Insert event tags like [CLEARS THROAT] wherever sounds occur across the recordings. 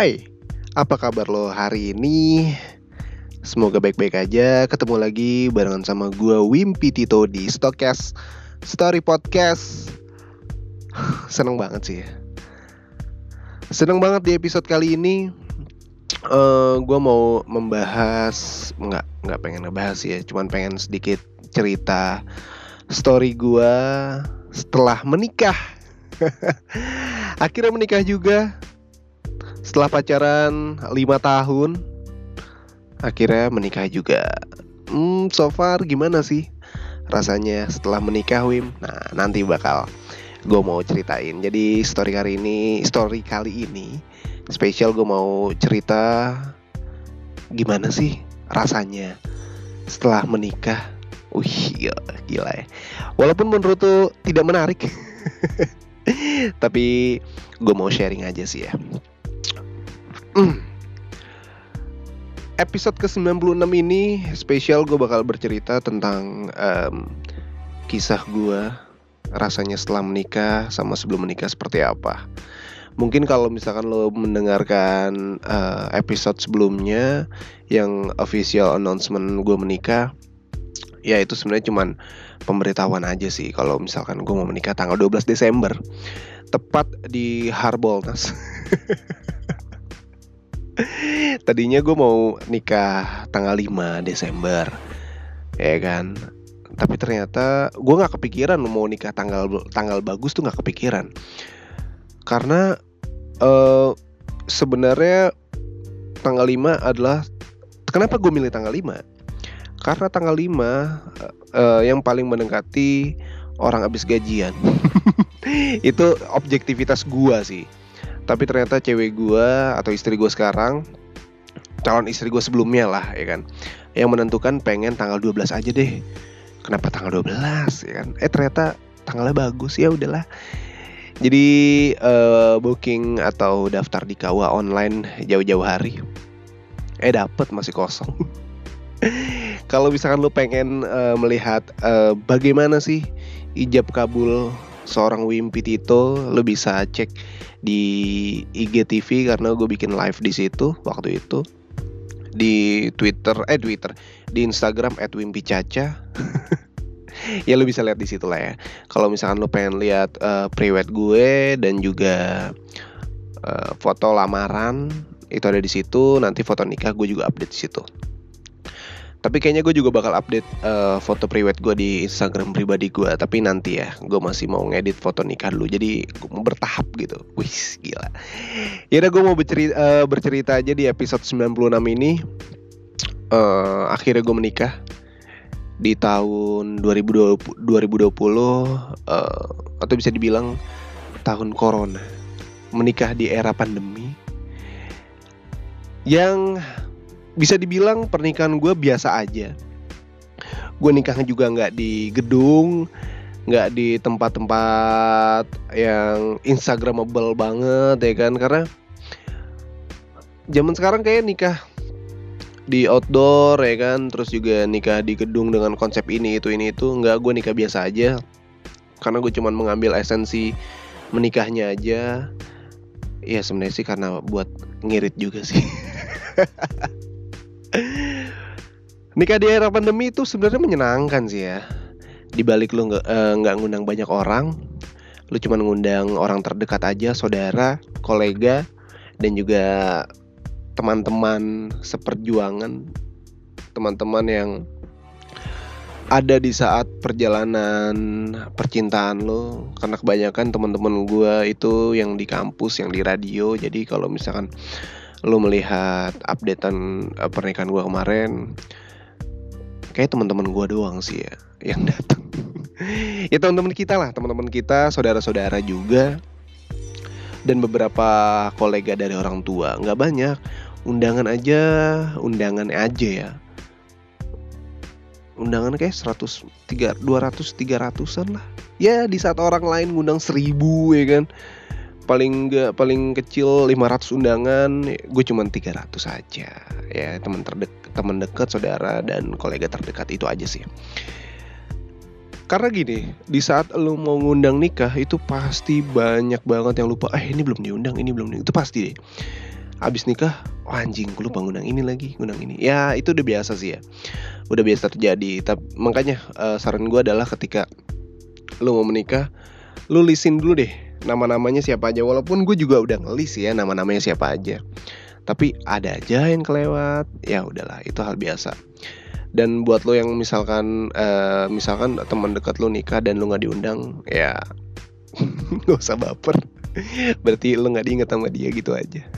Hai, apa kabar lo hari ini? Semoga baik-baik aja. Ketemu lagi barengan sama gue Wimpi Tito di Stokes Story Podcast. [SIGHS] Seneng banget sih. Seneng banget di episode kali ini. Uh, gue mau membahas, nggak nggak pengen ngebahas ya, cuman pengen sedikit cerita story gue setelah menikah. [LAUGHS] Akhirnya menikah juga setelah pacaran 5 tahun akhirnya menikah juga. Hmm, so far gimana sih rasanya setelah menikah Wim? Nah, nanti bakal gue mau ceritain. Jadi story hari ini, story kali ini spesial gue mau cerita gimana sih rasanya setelah menikah. Wih, gila, gila ya. Walaupun menurut tuh tidak menarik. [LAUGHS] Tapi gue mau sharing aja sih ya. [CLEARS THROAT] Episode ke-96 ini spesial gue bakal bercerita tentang um, kisah gue rasanya setelah menikah sama sebelum menikah seperti apa. Mungkin kalau misalkan lo mendengarkan uh, episode sebelumnya yang official announcement gue menikah, ya itu sebenarnya cuman pemberitahuan aja sih kalau misalkan gue mau menikah tanggal 12 Desember tepat di Harbolnas. [LAUGHS] [LAUGHS] Tadinya gue mau nikah tanggal 5 Desember Ya kan? Tapi ternyata gue gak kepikiran mau nikah tanggal tanggal bagus tuh gak kepikiran. Karena uh, sebenarnya tanggal 5 adalah Kenapa gue milih tanggal 5? Karena tanggal 5 uh, uh, yang paling mendekati orang habis gajian. [LAUGHS] Itu objektivitas gue sih tapi ternyata cewek gue atau istri gue sekarang calon istri gue sebelumnya lah ya kan? Yang menentukan pengen tanggal 12 aja deh. Kenapa tanggal 12 ya kan? Eh ternyata tanggalnya bagus ya udahlah. Jadi uh, booking atau daftar di kawa online jauh-jauh hari. Eh dapet masih kosong. [LAUGHS] Kalau misalkan lu pengen uh, melihat uh, bagaimana sih ijab kabul seorang Wimpi Tito lu bisa cek di IGTV karena gue bikin live di situ waktu itu. Di Twitter eh Twitter. Di Instagram @wimpicaca [LAUGHS] ya lu bisa lihat di situ lah ya. Kalau misalkan lu pengen lihat uh, prewed gue dan juga uh, foto lamaran itu ada di situ. Nanti foto nikah gue juga update di situ tapi kayaknya gue juga bakal update uh, foto priwet gue di Instagram pribadi gue. Tapi nanti ya, gue masih mau ngedit foto nikah dulu. Jadi gue mau bertahap gitu. Wih, gila. Ya udah gue mau bercerita, uh, bercerita aja di episode 96 ini. Uh, akhirnya gue menikah di tahun 2020, 2020 uh, atau bisa dibilang tahun corona. Menikah di era pandemi. Yang bisa dibilang pernikahan gue biasa aja. Gue nikahnya juga nggak di gedung nggak di tempat-tempat yang instagramable banget ya kan? Karena zaman sekarang kayak nikah di outdoor ya kan? Terus juga nikah di gedung dengan konsep ini itu ini itu. Nggak gue nikah biasa aja. Karena gue cuman mengambil esensi menikahnya aja. Ya sebenarnya sih karena buat ngirit juga sih [LAUGHS] Nikah di era pandemi itu sebenarnya menyenangkan sih ya. Di balik lu nggak uh, nggak ngundang banyak orang, lu cuma ngundang orang terdekat aja, saudara, kolega, dan juga teman-teman seperjuangan, teman-teman yang ada di saat perjalanan percintaan lo karena kebanyakan teman-teman gue itu yang di kampus yang di radio jadi kalau misalkan lu melihat updatean uh, pernikahan gue kemarin kayak teman-teman gue doang sih ya [LAUGHS] yang datang. Ya teman-teman kita lah teman-teman kita saudara-saudara juga dan beberapa kolega dari orang tua. Nggak banyak undangan aja undangan aja ya. Undangan kayak 100 3 200 300an lah. Ya di saat orang lain ngundang 1000 ya kan paling enggak paling kecil 500 undangan gue cuma 300 aja. Ya teman terdek teman dekat saudara dan kolega terdekat itu aja sih. Karena gini di saat lo mau ngundang nikah itu pasti banyak banget yang lupa eh ini belum diundang ini belum diundang. itu pasti deh. Abis nikah oh, anjing gue lupa ngundang ini lagi ngundang ini. Ya itu udah biasa sih ya. Udah biasa terjadi. Tapi makanya uh, saran gue adalah ketika lu mau menikah lu lisin dulu deh nama-namanya siapa aja. Walaupun gue juga udah ngelis ya nama-namanya siapa aja. Tapi ada aja yang kelewat. Ya udahlah itu hal biasa. Dan buat lo yang misalkan uh, misalkan teman dekat lo nikah dan lo nggak diundang ya [LAUGHS] nggak usah baper. Berarti lo nggak diinget sama dia gitu aja. [LAUGHS]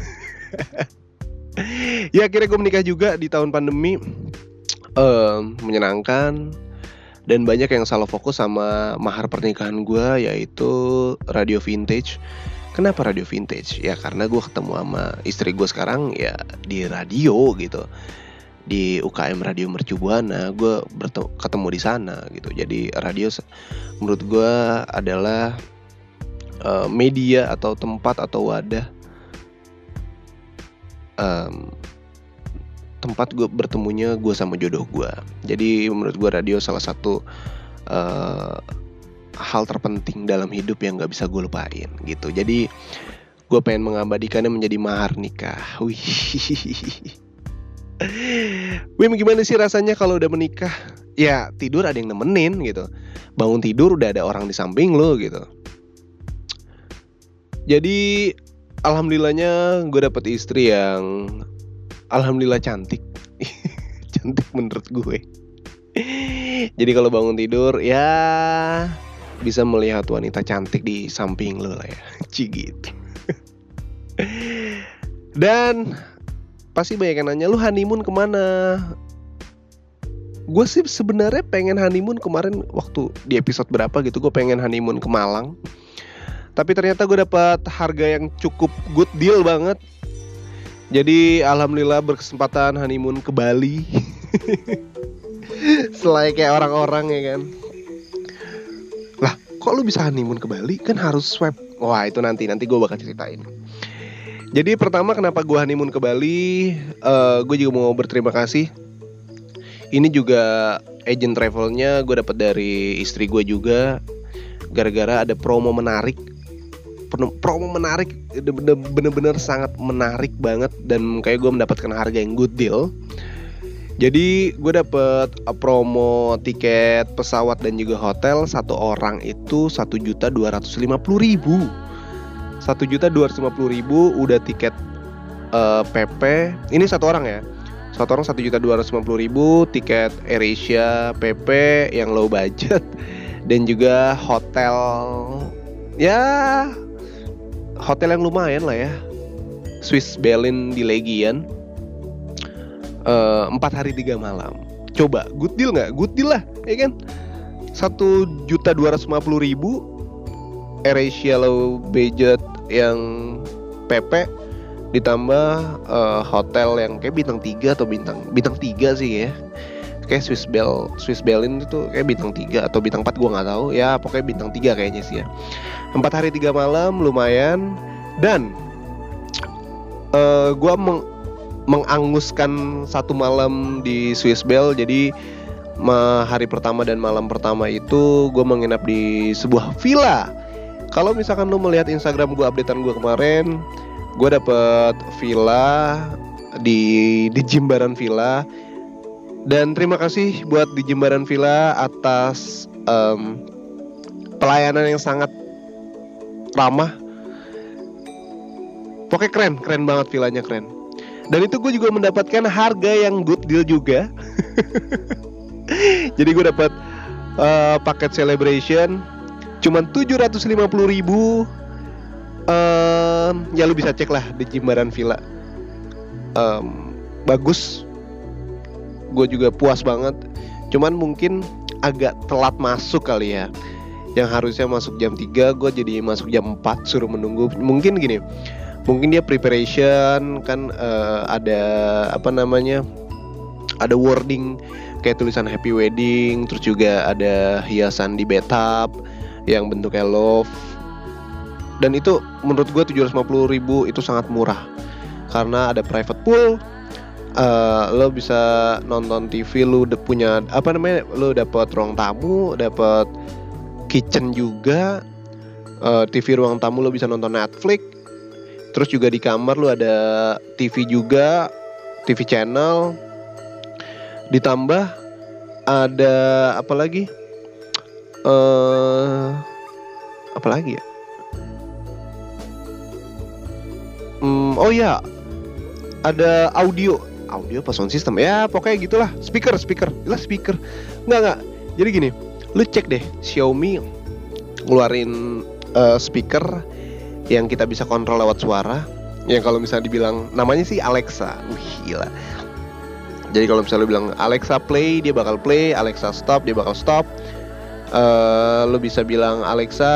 Ya akhirnya gue menikah juga di tahun pandemi. Uh, menyenangkan dan banyak yang salah fokus sama mahar pernikahan gue yaitu radio vintage. Kenapa radio vintage? Ya karena gue ketemu sama istri gue sekarang ya di radio gitu. Di UKM Radio Mercu Buana gue ketemu di sana gitu. Jadi radio menurut gue adalah uh, media atau tempat atau wadah um, tempat gue bertemunya gue sama jodoh gue jadi menurut gue radio salah satu uh, hal terpenting dalam hidup yang gak bisa gue lupain gitu jadi gue pengen mengabadikannya menjadi mahar nikah wih [LAUGHS] Wim gimana sih rasanya kalau udah menikah? Ya tidur ada yang nemenin gitu. Bangun tidur udah ada orang di samping lo gitu. Jadi alhamdulillahnya gue dapet istri yang alhamdulillah cantik. [LAUGHS] cantik menurut gue. Jadi kalau bangun tidur ya bisa melihat wanita cantik di samping lo lah ya. [LAUGHS] Ci gitu. Dan pasti banyak yang nanya lu honeymoon ke mana gue sih sebenarnya pengen honeymoon kemarin waktu di episode berapa gitu gue pengen honeymoon ke Malang tapi ternyata gue dapat harga yang cukup good deal banget jadi alhamdulillah berkesempatan honeymoon ke Bali. [LAUGHS] Selain kayak orang-orang ya kan? Lah kok lu bisa honeymoon ke Bali? Kan harus swab. Wah itu nanti nanti gue bakal ceritain. Jadi pertama kenapa gue honeymoon ke Bali, uh, eh, gue juga mau berterima kasih. Ini juga agent travelnya gue dapat dari istri gue juga, gara-gara ada promo menarik. Promo menarik, bener-bener sangat menarik banget dan kayak gue mendapatkan harga yang good deal. Jadi gue dapet eh, promo tiket pesawat dan juga hotel. Satu orang itu satu juta dua ratus lima puluh ribu. satu juta dua ratus lima puluh ribu udah tiket uh, PP ini satu orang ya? Satu orang satu juta dua ratus lima puluh ribu tiket AirAsia PP yang low budget [LAUGHS] dan juga hotel. Ya hotel yang lumayan lah ya. Swiss Berlin di Legian. Eh, empat uh, hari tiga malam. Coba good deal nggak? Good deal lah ya kan? Satu juta dua ratus lima puluh ribu AirAsia low budget yang PP ditambah uh, hotel yang kayak bintang 3 atau bintang bintang 3 sih ya kayak Swiss Bell Swiss Bellin itu kayak bintang 3 atau bintang 4 gua nggak tahu. Ya pokoknya bintang 3 kayaknya sih ya. Empat hari tiga malam lumayan. Dan uh, gua meng menganguskan satu malam di Swiss Bell jadi hari pertama dan malam pertama itu gue menginap di sebuah villa. Kalau misalkan lu melihat Instagram gue updatean gue kemarin gue dapet villa di di Jimbaran Villa dan terima kasih buat di Jimbaran Villa atas um, pelayanan yang sangat ramah. Pokoknya keren keren banget villanya keren. Dan itu gue juga mendapatkan harga yang good deal juga. [LAUGHS] Jadi gue dapat uh, paket celebration. Cuman 750 ribu um, ya lu bisa cek lah di Jimbaran Villa. Um, bagus gue juga puas banget. Cuman mungkin agak telat masuk kali ya. Yang harusnya masuk jam 3 gue jadi masuk jam 4 suruh menunggu. Mungkin gini mungkin dia preparation kan uh, ada apa namanya ada wording kayak tulisan happy wedding terus juga ada hiasan di bathtub yang bentuknya love dan itu menurut gue 750 ribu itu sangat murah. Karena ada private pool uh, lo bisa nonton TV lo udah punya apa namanya lo dapat ruang tamu dapat kitchen juga uh, eh, TV ruang tamu lo bisa nonton Netflix Terus juga di kamar lu ada TV juga, TV channel. Ditambah ada apa lagi? Uh, apa lagi ya? Hmm, oh ya, ada audio, audio apa sound system. Ya pokoknya gitulah. Speaker speaker, jelas speaker. Nggak nggak. Jadi gini, lu cek deh Xiaomi ngeluarin uh, speaker yang kita bisa kontrol lewat suara. Yang kalau misalnya dibilang namanya sih Alexa. Wih gila. Jadi kalau misalnya lu bilang Alexa play dia bakal play. Alexa stop dia bakal stop. Uh, lu bisa bilang Alexa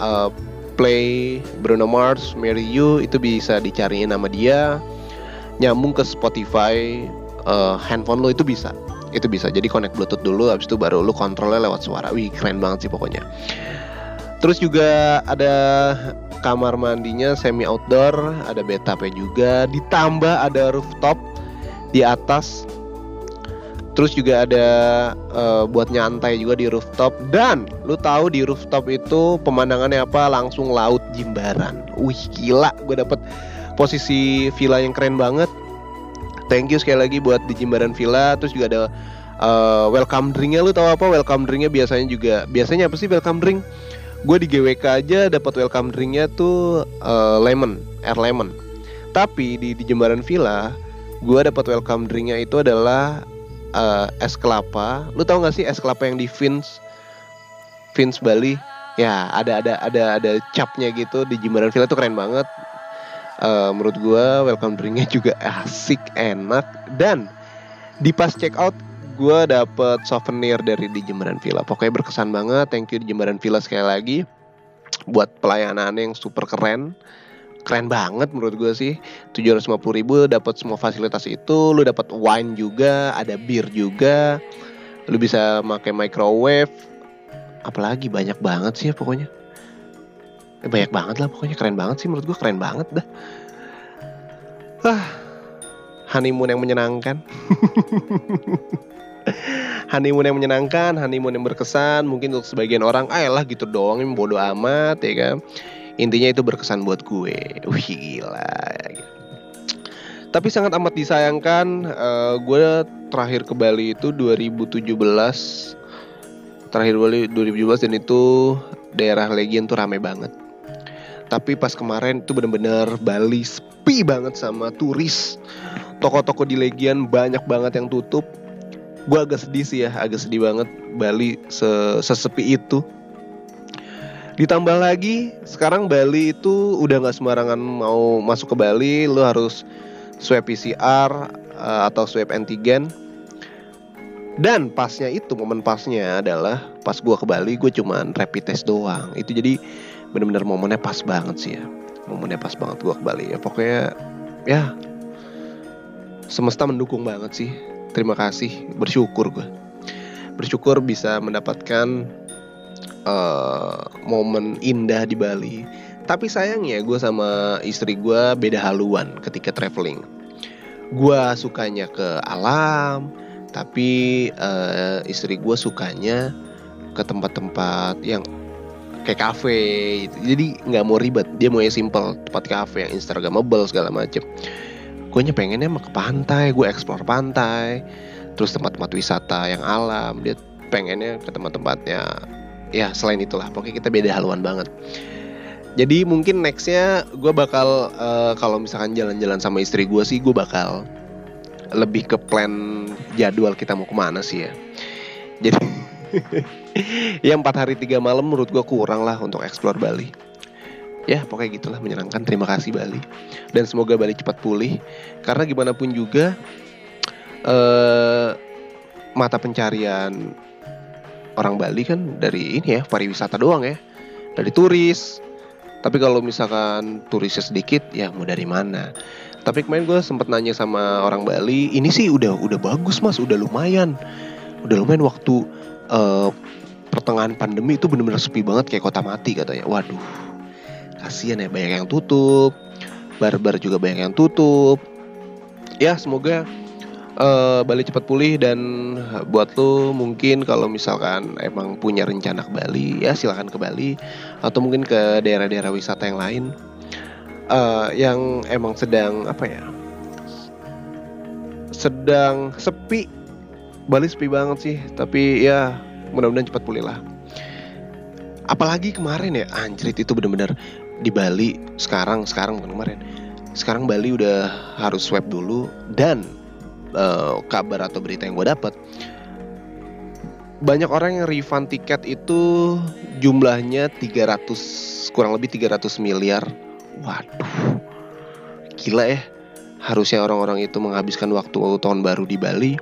uh, play Bruno Mars Marry You. Itu bisa dicariin nama dia nyambung ke Spotify uh, handphone lu itu bisa itu bisa jadi connect bluetooth dulu habis itu baru lu kontrolnya lewat suara wih keren banget sih pokoknya terus juga ada kamar mandinya semi outdoor, ada bathtubnya juga, ditambah ada rooftop di atas. Terus juga ada uh, buat nyantai juga di rooftop dan lu tahu di rooftop itu pemandangannya apa? Langsung laut Jimbaran. Wih gila, gue dapet posisi villa yang keren banget. Thank you sekali lagi buat di Jimbaran Villa. Terus juga ada uh, welcome drinknya. Lu tahu apa? Welcome drinknya biasanya juga. Biasanya apa sih welcome drink? gue di GWK aja dapat welcome drinknya tuh uh, lemon air lemon tapi di, di Jembaran Villa gue dapat welcome drinknya itu adalah uh, es kelapa lu tau gak sih es kelapa yang di Fins Fins Bali ya ada ada ada ada capnya gitu di Jembaran Villa tuh keren banget uh, menurut gue welcome drinknya juga asik enak dan di pas check out gue dapet souvenir dari di Jembaran Villa. Pokoknya berkesan banget. Thank you di Jembaran Villa sekali lagi buat pelayanan yang super keren. Keren banget menurut gue sih. 750 ribu dapat semua fasilitas itu. Lu dapat wine juga, ada bir juga. Lu bisa pakai microwave. Apalagi banyak banget sih ya pokoknya. Eh, banyak banget lah pokoknya keren banget sih menurut gue keren banget dah. Ah, honeymoon yang menyenangkan. [LAUGHS] honeymoon yang menyenangkan, honeymoon yang berkesan. Mungkin untuk sebagian orang, ah lah gitu doang, ini bodoh amat ya kan. Intinya itu berkesan buat gue. Wih gila. Tapi sangat amat disayangkan, uh, gue terakhir ke Bali itu 2017. Terakhir Bali 2017 dan itu daerah Legian tuh rame banget. Tapi pas kemarin itu bener-bener Bali sepi banget sama turis. Toko-toko di Legian banyak banget yang tutup. Gue agak sedih sih ya agak sedih banget Bali sesepi itu. Ditambah lagi sekarang Bali itu udah nggak sembarangan mau masuk ke Bali. Lo harus swab PCR eh, atau swab antigen. Dan pasnya itu momen pasnya adalah pas gue ke Bali gue cuman rapid test doang. Itu jadi bener-bener momennya pas banget sih ya. Momennya pas banget gue ke Bali ya. Pokoknya ya semesta mendukung banget sih. Terima kasih bersyukur gue bersyukur bisa mendapatkan uh, momen indah di Bali. Tapi sayangnya gue sama istri gue beda haluan ketika traveling. Gue sukanya ke alam tapi uh, istri gue sukanya ke tempat-tempat yang kayak kafe gitu. jadi nggak mau ribet. Dia mau yang simple tempat kafe yang instagramable segala macem. Gue nya pengennya mah ke pantai gue explore pantai. Terus tempat-tempat wisata yang alam. Dia pengennya ke tempat-tempatnya. Ya selain itulah. Pokoknya kita beda haluan banget. Jadi mungkin nextnya gue bakal uh, kalau misalkan jalan-jalan sama istri gue sih gue bakal lebih ke plan jadwal kita mau ke mana sih ya. Jadi [LAUGHS] ya empat hari tiga malam menurut gue kurang lah untuk explore Bali. Ya pokoknya gitulah menyenangkan. Terima kasih Bali. Dan semoga Bali cepat pulih. Karena gimana pun juga eh, mata pencarian orang Bali kan dari ini ya pariwisata doang ya. Dari turis. Tapi kalau misalkan turisnya sedikit ya mau dari mana? Tapi kemarin gue sempet nanya sama orang Bali ini sih udah udah bagus mas. Udah lumayan. Udah lumayan waktu uh, pertengahan pandemi itu bener-bener sepi banget kayak kota mati katanya. Waduh kasihan ya banyak yang tutup barbar juga banyak yang tutup. Ya semoga uh, Bali cepat pulih dan buat lo mungkin kalau misalkan emang punya rencana ke Bali ya silahkan ke Bali atau mungkin ke daerah-daerah wisata yang lain uh, yang emang sedang apa ya sedang sepi Bali sepi banget sih tapi ya mudah-mudahan cepat pulih lah. Apalagi kemarin ya anjrit itu bener-bener di Bali sekarang sekarang bukan kemarin. Sekarang Bali udah harus swab dulu dan uh, kabar atau berita yang gue dapat banyak orang yang refund tiket itu jumlahnya 300 kurang lebih 300 miliar. Waduh gila ya. Harusnya orang-orang itu menghabiskan waktu tahun baru di Bali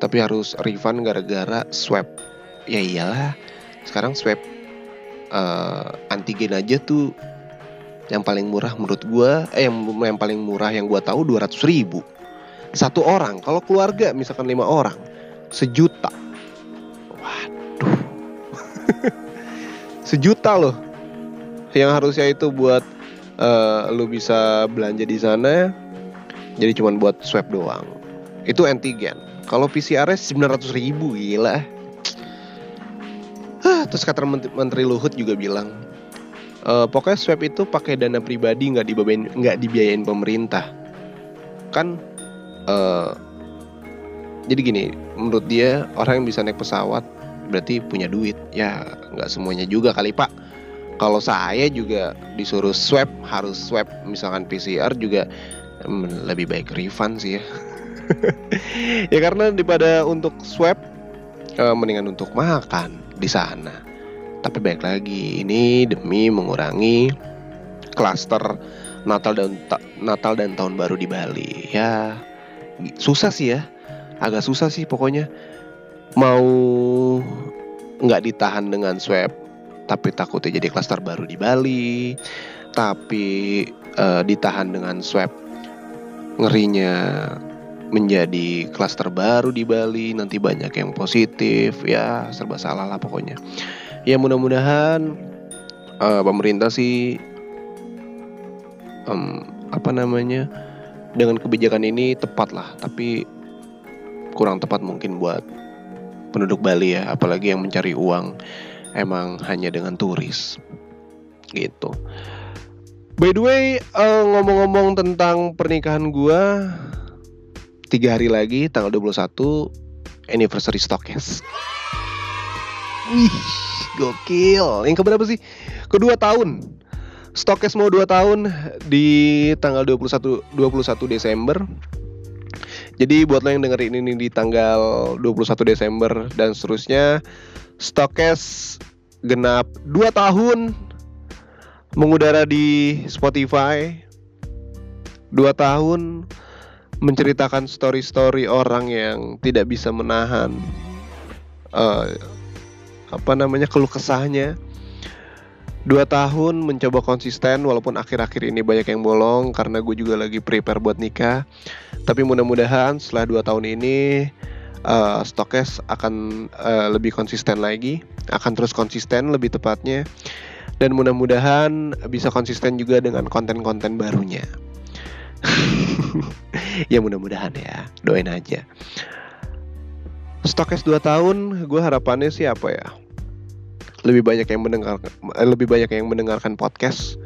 tapi harus refund gara-gara swab. Ya iyalah sekarang swab uh, antigen aja tuh yang paling murah menurut gue eh yang, yang paling murah yang gue tahu 200 ribu. Satu orang kalau keluarga misalkan lima orang sejuta. Waduh. [LAUGHS] Sejuta loh. Yang harusnya itu buat uh, lu bisa belanja di sana jadi cuma buat swab doang. Itu antigen kalau PCR 900 ribu gila. Terus kata menteri Luhut juga bilang uh, pokoknya swab itu pakai dana pribadi nggak dibayain nggak dibiayain pemerintah. Kan uh, jadi gini menurut dia orang yang bisa naik pesawat berarti punya duit. Ya nggak semuanya juga kali pak. Kalau saya juga disuruh swab harus swab misalkan PCR juga hmm, lebih baik refund sih ya [LAUGHS] ya karena daripada untuk swab uh, mendingan untuk makan di sana tapi baik lagi ini demi mengurangi klaster Natal dan Natal dan tahun baru di Bali. Ya susah sih ya. Agak susah sih pokoknya. Mau nggak ditahan dengan swab tapi takutnya jadi klaster baru di Bali. Tapi uh, ditahan dengan swab ngerinya menjadi klaster baru di Bali nanti banyak yang positif ya serba salah lah pokoknya. Ya mudah-mudahan uh, pemerintah sih um, apa namanya dengan kebijakan ini tepat lah tapi kurang tepat mungkin buat penduduk Bali ya apalagi yang mencari uang emang hanya dengan turis gitu. By the way uh, ngomong-ngomong tentang pernikahan gua tiga hari lagi tanggal 21 anniversary Stokes wih Gokil. Yang keberapa sih? Kedua tahun. Stokes mau 2 tahun di tanggal 21 21 Desember. Jadi buat lo yang dengerin ini di tanggal 21 Desember dan seterusnya, Stokes genap 2 tahun mengudara di Spotify. 2 tahun menceritakan story-story orang yang tidak bisa menahan uh, apa namanya keluh kesahnya. Dua tahun mencoba konsisten walaupun akhir-akhir ini banyak yang bolong karena gue juga lagi prepare buat nikah. Tapi mudah-mudahan setelah dua tahun ini uh, Stokes akan uh, lebih konsisten lagi akan terus konsisten lebih tepatnya. Dan mudah-mudahan bisa konsisten juga dengan konten-konten barunya [LAUGHS] ya mudah-mudahan ya doain aja Stokes 2 tahun, gue harapannya sih apa ya? Lebih banyak yang mendengarkan, eh, lebih banyak yang mendengarkan podcast.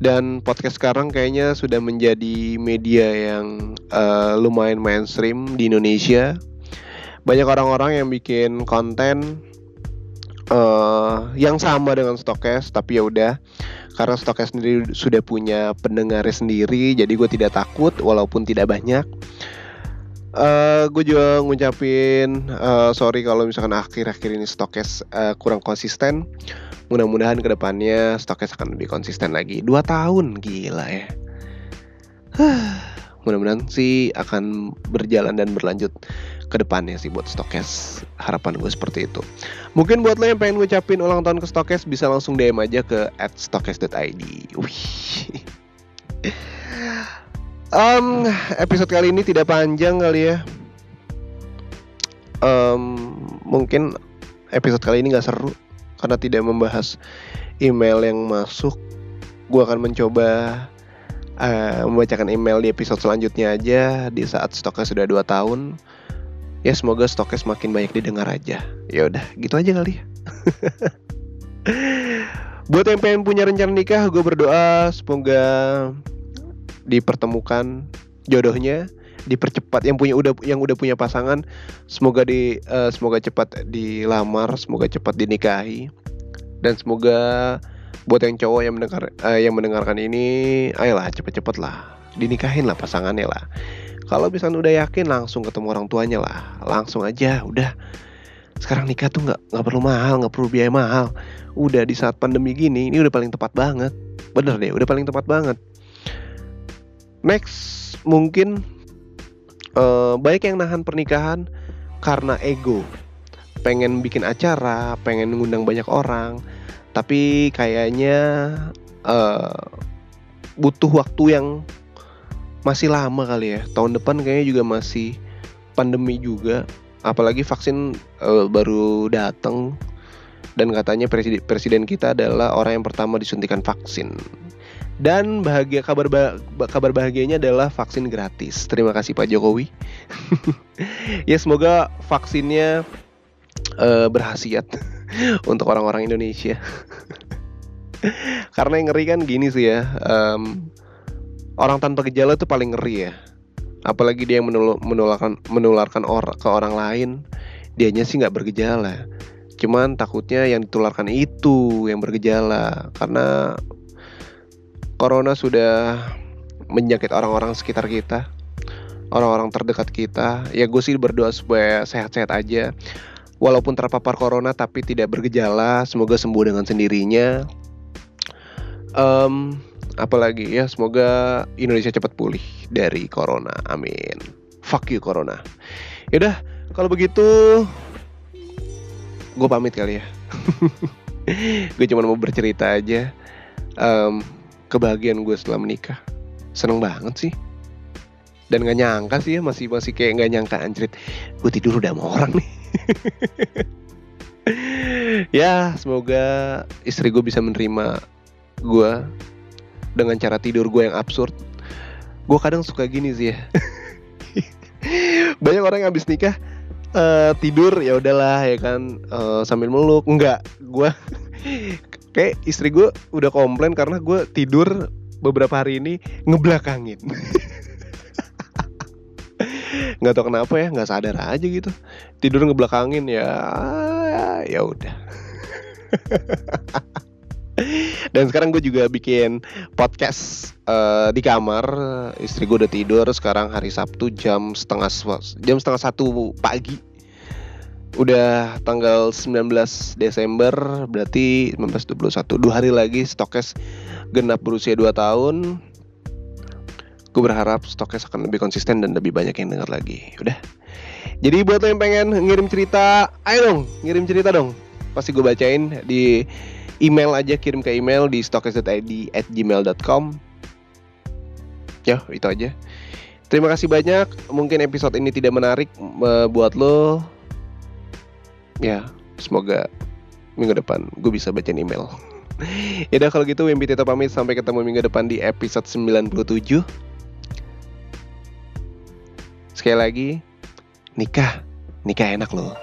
Dan podcast sekarang kayaknya sudah menjadi media yang uh, lumayan mainstream di Indonesia. Banyak orang-orang yang bikin konten uh, yang sama dengan Stokes, tapi ya udah karena Stokes sendiri sudah punya pendengar sendiri, jadi gue tidak takut walaupun tidak banyak Uh, gue juga ngucapin uh, sorry kalau misalkan akhir-akhir ini stokes uh, kurang konsisten. Mudah-mudahan ke depannya stokes akan lebih konsisten lagi. Dua tahun gila ya. Mudah-mudahan sih akan berjalan dan berlanjut ke depannya sih buat stokes. Harapan gue seperti itu. Mungkin buat lo yang pengen ngucapin ulang tahun ke stokes bisa langsung DM aja ke @stokes.id. Um, episode kali ini tidak panjang kali ya. Um, mungkin episode kali ini nggak seru karena tidak membahas email yang masuk. Gue akan mencoba uh, membacakan email di episode selanjutnya aja di saat stoknya sudah 2 tahun. Ya semoga stoknya semakin banyak didengar aja. Ya udah, gitu aja kali ya. [LAUGHS] buat yang pengen punya rencana nikah gue berdoa semoga dipertemukan jodohnya dipercepat yang punya udah yang udah punya pasangan semoga di uh, semoga cepat dilamar semoga cepat dinikahi dan semoga buat yang cowok yang mendengar uh, yang mendengarkan ini ayolah cepet-cepet lah dinikahin lah pasangannya lah kalau misalnya udah yakin langsung ketemu orang tuanya lah. Langsung aja udah. Sekarang nikah tuh nggak nggak perlu mahal nggak perlu biaya mahal. Udah di saat pandemi gini ini udah paling tepat banget. Bener deh udah paling tepat banget. Next mungkin uh, baik yang nahan pernikahan karena ego. Pengen bikin acara pengen ngundang banyak orang tapi kayaknya uh, butuh waktu yang masih lama kali ya tahun depan kayaknya juga masih pandemi juga apalagi vaksin uh, baru datang dan katanya presiden presiden kita adalah orang yang pertama disuntikan vaksin dan bahagia kabar bah, kabar bahagianya adalah vaksin gratis. Terima kasih Pak Jokowi. [LAUGHS] ya semoga vaksinnya uh, berhasiat [LAUGHS] untuk orang-orang Indonesia. [LAUGHS] Karena yang ngeri kan gini sih ya, um, orang tanpa gejala itu paling ngeri ya. Apalagi dia yang menul menularkan menularkan or ke orang lain, dianya sih nggak bergejala. Cuman takutnya yang ditularkan itu yang bergejala karena corona sudah menyakit orang-orang sekitar kita orang-orang terdekat kita ya gue sih berdoa supaya sehat-sehat aja walaupun terpapar corona tapi tidak bergejala semoga sembuh dengan sendirinya um, apalagi ya semoga Indonesia cepat pulih dari corona. Amin. Fuck you corona. Yaudah kalau begitu gue pamit kali ya. [LAUGHS] Gue cuma mau bercerita aja. Um, kebahagiaan gue setelah menikah. Seneng banget sih. Dan gak nyangka sih ya masih masih kayak gak nyangka anjrit. Gue tidur udah sama orang nih. [LAUGHS] Ya semoga istri gue bisa menerima gue dengan cara tidur gue yang absurd. Gue kadang suka gini sih ya. [LAUGHS] Banyak orang yang habis nikah uh, tidur ya udahlah ya kan uh, sambil meluk. Enggak gue [LAUGHS] kayak istri gue udah komplain karena gue tidur beberapa hari ini ngebelakangin. [LAUGHS] Nggak tau kenapa ya nggak sadar aja gitu. Tidur ngebelakangin ya ya udah dan sekarang gue juga bikin podcast uh, di kamar. Istri gue udah tidur sekarang hari Sabtu jam setengah jam setengah satu pagi. Udah tanggal 19 Desember berarti 1921 dua hari lagi stokes genap berusia 2 tahun. Gue berharap stokes akan lebih konsisten dan lebih banyak yang dengar lagi. Udah. Jadi buat lo yang pengen ngirim cerita ayo dong ngirim cerita dong. Pasti gue bacain di email aja kirim ke email di stokes.id at gmail.com ya itu aja. Terima kasih banyak. Mungkin episode ini tidak menarik uh, buat lo. Ya semoga minggu depan gue bisa bacain email. [LAUGHS] Ya udah kalau gitu Wimpi Tito pamit. Sampai ketemu minggu depan di episode 97 sekali lagi nikah. Nikah enak loh